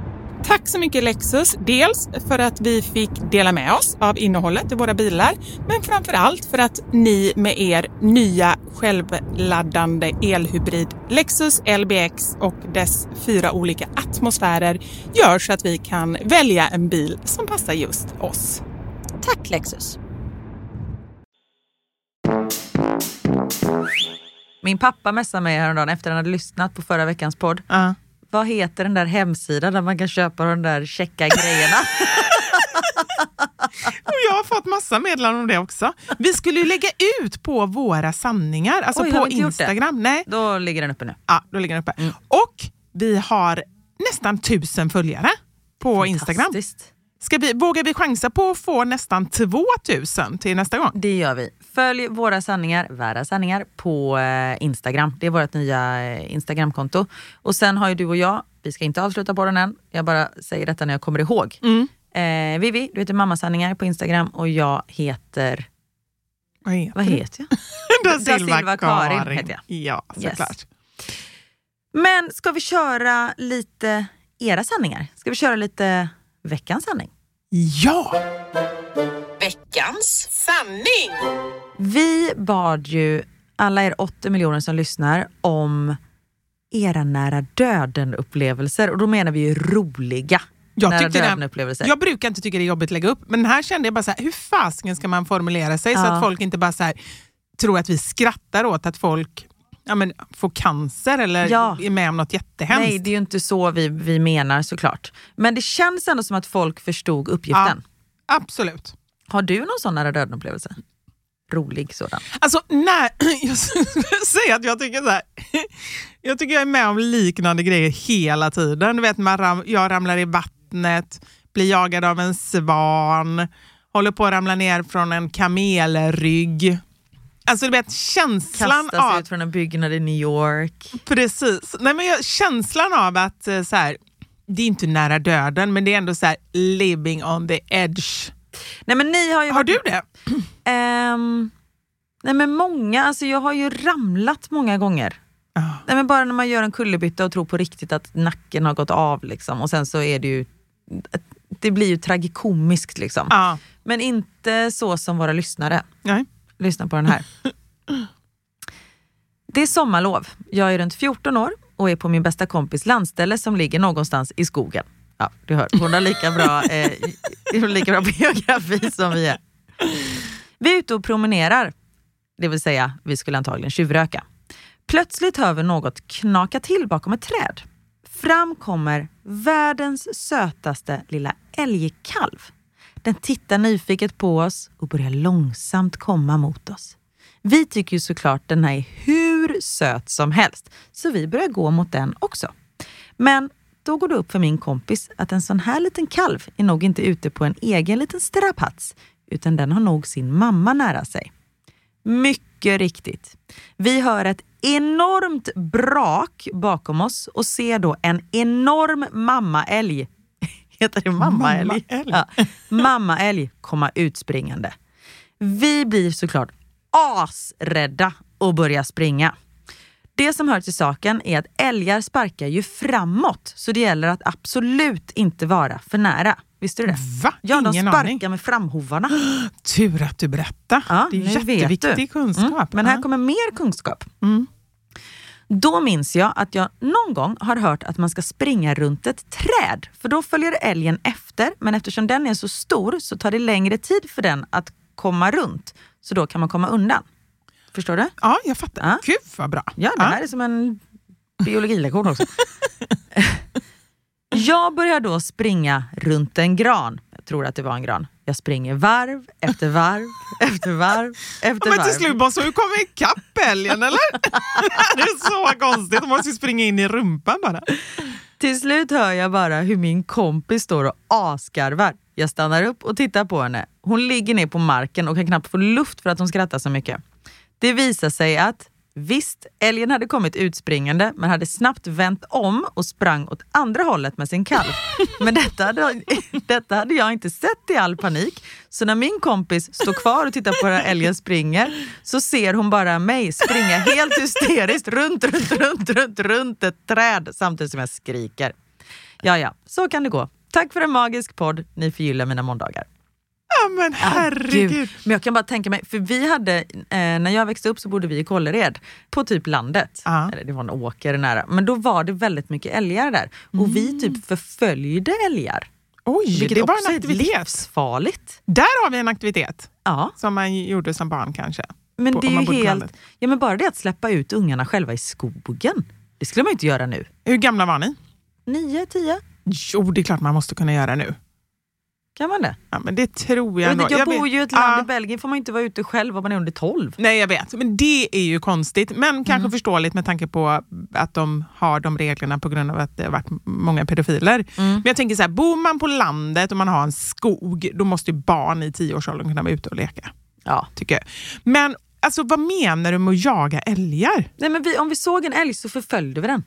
Tack så mycket Lexus, dels för att vi fick dela med oss av innehållet i våra bilar, men framför allt för att ni med er nya självladdande elhybrid Lexus LBX och dess fyra olika atmosfärer gör så att vi kan välja en bil som passar just oss. Tack Lexus! Min pappa messade mig häromdagen efter att han hade lyssnat på förra veckans podd. Ja. Vad heter den där hemsidan där man kan köpa de där checka grejerna? <laughs> Och jag har fått massa meddelanden om det också. Vi skulle ju lägga ut på våra sanningar, alltså Oj, på? Instagram. Nej, Då ligger den uppe nu. ja, då ligger den uppe. Och vi har nästan tusen följare på Instagram. Ska vi, vågar vi chansa på att få nästan 2000 till nästa gång? Det gör vi. Följ våra sanningar, värda sanningar, på eh, Instagram. Det är vårt nya eh, Instagramkonto. Och sen har ju du och jag, vi ska inte avsluta på den än, jag bara säger detta när jag kommer ihåg. Eh, Vivi, du heter Mammasanningar på Instagram och jag heter, Vad heter vad heter jag? <laughs> Da Silva Karin heter jag. Ja, Yes. såklart. Men ska vi köra lite era sanningar? Ska vi köra lite veckans sanning? Ja! Veckans sanning! Vi bad ju alla er 80 miljoner som lyssnar om era nära döden-upplevelser och då menar vi ju roliga Jag, nära döden-upplevelser. jag brukar inte tycka det är jobbigt att lägga upp, men här kände jag bara så här, hur fasken ska man formulera sig så Ja. att folk inte bara så här, tror att vi skrattar åt att folk ja, men, får cancer eller Ja. är med om något jättehemskt. Nej, det är ju inte så vi, vi menar såklart. Men det känns ändå som att folk förstod uppgiften. Absolut. Har du någon sån nära döden-upplevelse? Rolig sådan. Alltså, när, <clears throat> jag säga att jag tycker så här, <clears throat> jag tycker jag är med om liknande grejer hela tiden. Du vet, man jag ramlar i vattnet, blir jagad av en svan, håller på att ramla ner från en kamelrygg. Alltså du vet känslan Kastas av... ut från en byggnad i New York. Precis. Nej, men jag, känslan av att eh, så här, det är inte nära döden, men det är ändå så här living on the edge. Nej, men ni har ju Har varit- du det? Ehm, nej men många, alltså jag har ju ramlat många gånger. Nej, men bara när man gör en kullerbytta och tror på riktigt att nacken har gått av liksom, och sen så är det ju det blir ju tragikomiskt liksom. Ja. Men inte så som våra lyssnare. Nej. Lyssna på den här. <laughs> Det är sommarlov. Jag är runt 14 år och är på min bästa kompis landställe som ligger någonstans i skogen. Ja, du hör, hon har lika bra, <laughs> eh, lika bra biografi som vi är. Vi är ute och promenerar, det vill säga vi skulle antagligen tjuvröka. Plötsligt hör vi något knaka till bakom ett träd. Fram kommer världens sötaste lilla älgkalv. Den tittar nyfiket på oss och börjar långsamt komma mot oss. Vi tycker ju såklart den här är hur söt som helst, så vi börjar gå mot den också. Men då går det upp för min kompis att en sån här liten kalv är nog inte ute på en egen liten strapats, utan den har nog sin mamma nära sig. Mycket riktigt. Vi hör ett enormt brak bakom oss och ser då en enorm mammaälg, heter det mammaälg? Mammaälg. Ja, mammaälg komma utspringande. Vi blir såklart asrädda och börjar springa. Det som hör till saken är att älgar sparkar ju framåt, så det gäller att absolut inte vara för nära. Visste du det? Va? Ja, de Ingen sparkar aning. med framhovarna. <gasps> Tur att du berättade. Ja, det är jätteviktig kunskap. Mm, men här kommer mer kunskap. Mm. Då minns jag att jag någon gång har hört att man ska springa runt ett träd, för då följer älgen efter, men eftersom den är så stor så tar det längre tid för den att komma runt, så då kan man komma undan. Förstår du? Ja, jag fattar. Ja. Gud vad bra. Ja, det här är som en biologilektion också. <laughs> jag börjar då springa runt en gran. Jag tror att det var en gran. Jag springer varv efter varv efter varv efter Men varv. till slut måste hon komma ikapp älgen eller? <laughs> det är så konstigt, hon måste ju springa in i rumpan bara. Till slut hör jag bara hur min kompis står och asgarvar. Jag stannar upp och tittar på henne. Hon ligger ner på marken och kan knappt få luft för att hon skrattar så mycket. Det visar sig att visst, älgen hade kommit utspringande men hade snabbt vänt om och sprang åt andra hållet med sin kalv. Men detta hade, <laughs> detta hade jag inte sett i all panik. Så när min kompis står kvar och tittar på hur älgen springer så ser hon bara mig springa helt hysteriskt runt, runt, runt, runt, runt ett träd samtidigt som jag skriker. Ja, ja, så kan det gå. Tack för en magisk podd. Ni förgyller mina måndagar. Ja men herregud. Gud. Men jag kan bara tänka mig, för vi hade, eh, när jag växte upp så bodde vi i Kållered, på typ landet. Ja. Eller det var en åker nära. Men då var det väldigt mycket älgar där. Och vi typ förföljde älgar. Oj, Vilket det var också en är aktivitet. livsfarligt. Där har vi en aktivitet Ja, som man gjorde som barn kanske. men På- det är ju helt... Ja men bara det att släppa ut ungarna själva i skogen. Det skulle man ju inte göra nu. Hur gamla var ni? Nio, tio, Jo, det är klart man måste kunna göra nu. Kan man det? Ja, men det tror jag, Jag, ändå. inte, jag, bor ju i ett land Ja. i Belgien, får man inte vara ute själv om man är under 12. Nej, jag vet. Men det är ju konstigt. Men kanske Mm. förståeligt med tanke på att de har de reglerna på grund av att det har varit många pedofiler. Mm. Men jag tänker så här, bor man på landet och man har en skog, då måste ju barn i tioårsåldern kunna vara ute och leka. Ja. Tycker jag. Men alltså, vad menar du med att jaga älgar? Nej, men vi, om vi såg en älg så förföljde vi den.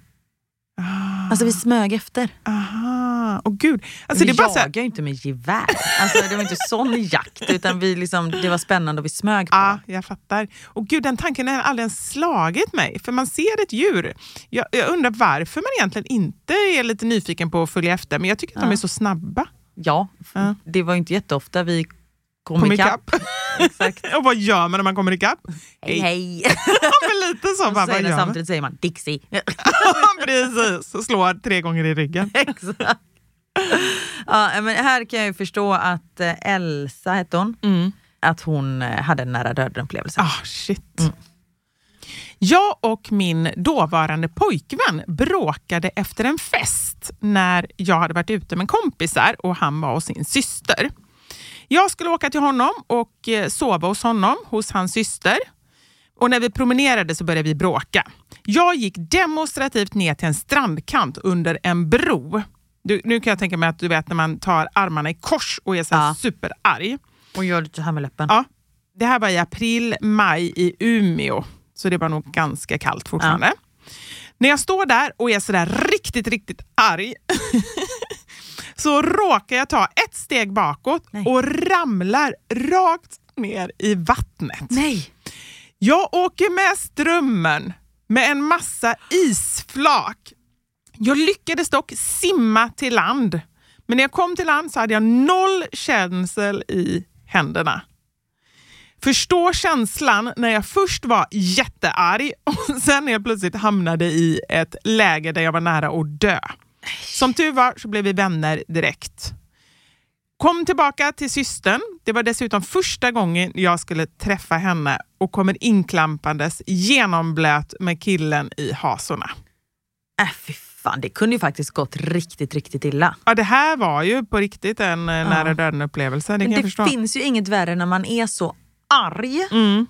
Alltså vi smög efter. Aha, och gud. Alltså, vi det är bara så här, jagar ju inte med gevär. Alltså, det var inte sån jakt, utan vi liksom, det var spännande och vi smög på Ja, den. jag fattar. Och gud, den tanken har aldrig ens slagit mig. För man ser ett djur. Jag, jag undrar varför man egentligen inte är lite nyfiken på att följa efter. Men jag tycker att de Ja. är så snabba. Ja, Ja. det var ju inte jätteofta vi kom, ikapp. <laughs> Exakt. <laughs> och vad gör man när man kommer ikapp? Hej hej! <laughs> Ja, men lite så. Bara, är det samtidigt säger man Dixie. Precis, slår tre gånger i ryggen. Exakt. Ja, men här kan jag ju förstå att eh, Elsa hette hon, Mm. att hon eh, hade en nära döden upplevelse. Ah, shit. Jag och min dåvarande pojkvän bråkade efter en fest när jag hade varit ute med kompisar och han var hos sin syster. Jag skulle åka till honom och eh, sova hos honom, hos hans syster. Och när vi promenerade så började vi bråka. Jag gick demonstrativt ner till en strandkant under en bro. Du, nu kan jag tänka mig att du vet när man tar armarna i kors och är så Ja. superarg. Och gör lite så här med läppen. Ja, det här var i april, maj i Umeå. Så det var nog ganska kallt fortfarande. När jag står där och är sådär riktigt, riktigt arg så råkar jag ta ett steg bakåt Nej. och ramlar rakt ner i vattnet. Nej! Jag åker med strömmen med en massa isflak. Jag lyckades dock simma till land. Men när jag kom till land så hade jag noll känsel i händerna. Förstå känslan när jag först var jättearg och <laughs> sen helt plötsligt hamnade i ett läge där jag var nära att dö. Som tur var så blev vi vänner direkt. Kom tillbaka till systern. Det var dessutom första gången jag skulle träffa henne och kommer inklampandes genomblöt med killen i hasorna. Äh, fy fan, det kunde ju faktiskt gått riktigt, riktigt illa. Ja, det här var ju på riktigt en ja. nära döden-upplevelse. Det, Men det finns ju inget värre när man är så arg Mm.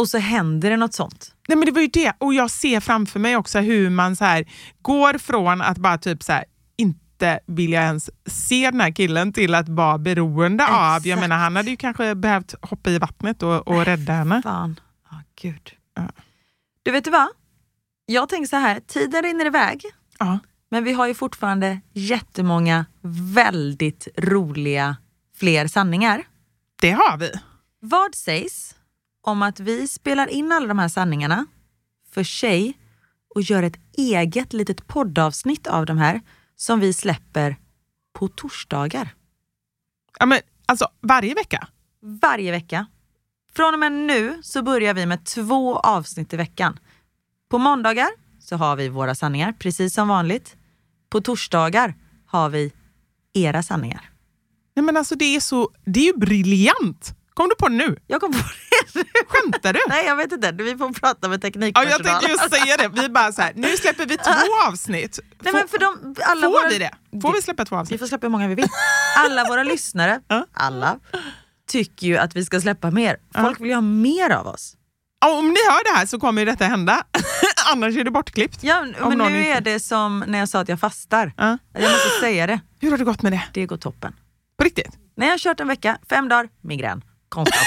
Och så händer det något sånt. Nej, men det var ju det. Och jag ser framför mig också hur man så här går från att bara typ så här, inte vilja ens se den här killen till att vara beroende av. Jag Exakt. menar, han hade ju kanske behövt hoppa i vattnet och, och rädda henne. Fan, ja gud. Ja. Du vet du vad? Jag tänker så här, tiden rinner iväg. Ja. Men vi har ju fortfarande jättemånga väldigt roliga fler sanningar. Det har vi. Vad sägs om att vi spelar in alla de här sanningarna för sig och gör ett eget litet poddavsnitt av de här som vi släpper på torsdagar Ja, men, alltså, varje vecka. varje vecka. Från och med nu så börjar vi med två avsnitt i veckan. På måndagar så har vi våra sanningar, precis som vanligt. På torsdagar har vi era sanningar. Nej, men alltså, det, är så, det är ju briljant Kom du på det nu? Jag kom på det. Skämtar du? Nej jag vet inte, vi får prata med Ja, teknikpersonal. jag tänkte just säga det. Vi bara så här, nu släpper vi två <laughs> avsnitt. Nej, men för de, alla Får våra, vi det? Får vi släppa två Vi avsnitt? får släppa hur många vi vill. Alla våra lyssnare, Ja. alla, tycker ju att vi ska släppa mer. Folk vill ju ha mer av oss. Ja, Om ni hör det här så kommer ju detta hända. <laughs> Annars är det bortklippt. Ja, men nu inte- är det som när jag sa att jag fastar. Ja. Jag måste säga det, Hur har det gått med det? det går toppen. På riktigt? När jag har kört en vecka, fem dagar, migrän. Konstant. <laughs>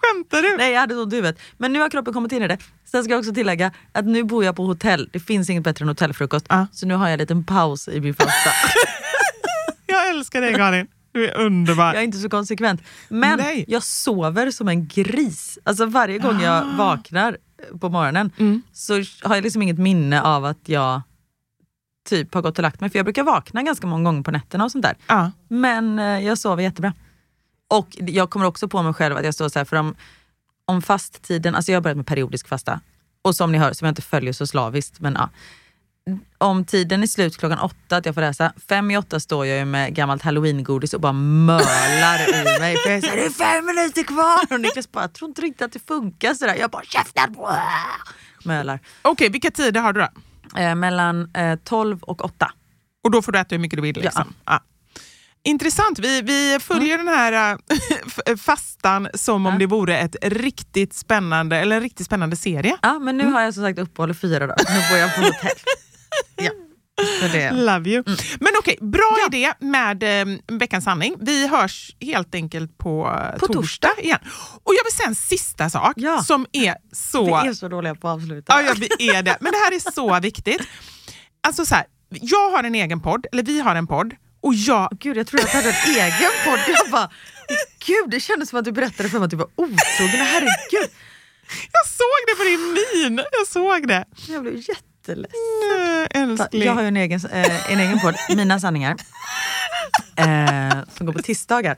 Skämtar du? Nej jag hade ont i huvudet. Men nu har kroppen kommit in i det. Sen ska jag också tillägga att nu bor jag på hotell. Det finns inget bättre än hotellfrukost. Ja. Så nu har jag en liten paus i min fasta. <laughs> Jag älskar dig Karin. Du är underbar. Jag är inte så konsekvent. Men Nej. jag sover som en gris. Alltså varje gång jag Ah. vaknar på morgonen Mm. så har jag liksom inget minne av att jag typ har gått och lagt mig. För jag brukar vakna ganska många gånger på nätterna och sånt där. Ja. Men eh, jag sover jättebra. Och jag kommer också på mig själv att jag står så här, för om, om fasttiden, alltså jag har börjat med periodisk fasta. Och som ni hör, som jag inte följer så slaviskt, men ja. Om tiden är slut klockan åtta, att jag får läsa, fem i åtta står jag ju med gammalt halloweengodis och bara mölar i mig. För jag här, det är fem minuter kvar! Och Niklas bara, jag tror inte riktigt att det funkar sådär. Jag bara, käften! Mölar. Okej, vilka tider har du då? Eh, mellan eh, 12 och 8. Och då får du äta hur mycket du vill? Liksom. Ja. Intressant. Vi, vi följer den här äh, f- fastan som om Ja. det vore ett riktigt spännande, eller en riktigt spännande serie. Ja, men nu har jag som sagt uppehåll i fyra dagar. Nu bor jag på hotell. <laughs> Ja. Love you. Men okej, bra idé med eh, veckans sanning. Vi hörs helt enkelt på, eh, På torsdag. igen. Och jag vill säga en sista sak Ja. som är så... Vi är så dåliga på att avsluta. Ja, ja, vi är det. Men det här är så viktigt. Alltså så här, jag har en egen podd, eller vi har en podd, och jag... Gud, jag trodde att du hade en egen podd. Jag bara, gud, det kändes som att du berättade för mig att du var otrogen. Herregud, Jag såg det på din min! Jag såg det. jag blev jätteledsen. Nej, älskling. Jag har ju en egen, eh, en egen podd, Mina sanningar, eh, som går på tisdagar.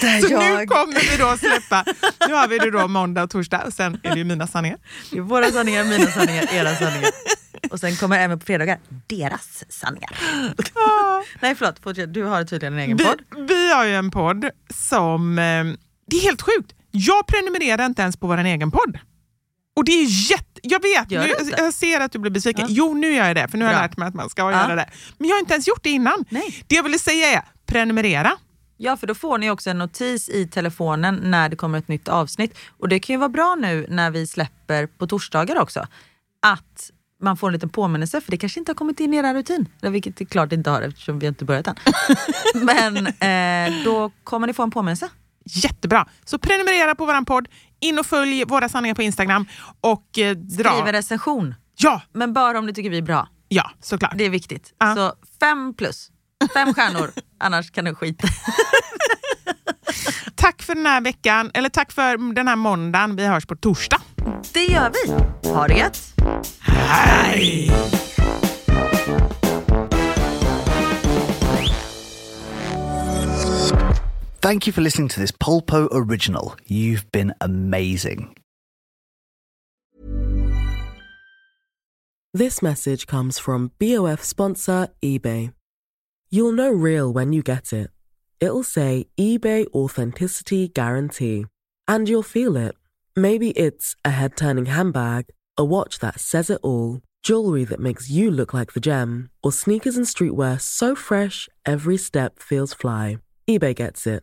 Där Så nu jag, kommer vi då släppa, nu har vi det då måndag och torsdag och sen är det ju mina sanningar. det är våra sanningar, mina sanningar, era sanningar. Och sen kommer även på fredagar, deras sanningar. Nej förlåt, fortsätt. du har tydligen en egen Vi, podd. vi har ju en podd som, eh, det är helt sjukt, jag prenumererar inte ens på vår egen podd. Och det är jätte... Jag vet, nu, jag ser att du blir besviken. Ja. Jo, nu gör jag det, för nu har jag Bra. lärt mig att man ska Ja. göra det. Men jag har inte ens gjort det innan. Nej. Det jag ville säga är, prenumerera. Ja, för då får ni också en notis i telefonen när det kommer ett nytt avsnitt. Och det kan ju vara bra nu när vi släpper på torsdagar också. Att man får en liten påminnelse, för det kanske inte har kommit in i er rutin. Vilket det klart inte har eftersom vi inte börjat än. <laughs> Men eh, då kommer ni få en påminnelse. Jättebra. Så prenumerera på vår podd, in och följ våra sanningar på Instagram och eh, dra... Skriv en recension. Ja, Men bara om ni tycker vi är bra. ja, såklart. Det är viktigt. Ja. Så fem plus. Fem stjärnor, <laughs> annars kan du skita <laughs> Tack för den här veckan, eller tack för den här måndagen. Vi hörs på torsdag. Det gör vi. Ha det gött. Hej! Thank you for listening to this Polpo original. You've been amazing. This message comes from BOF sponsor eBay. You'll know real when you get it. It'll say eBay Authenticity Guarantee. And you'll feel it. Maybe it's a head turning handbag, a watch that says it all, jewelry that makes you look like the gem, or sneakers and streetwear so fresh every step feels fly. eBay gets it.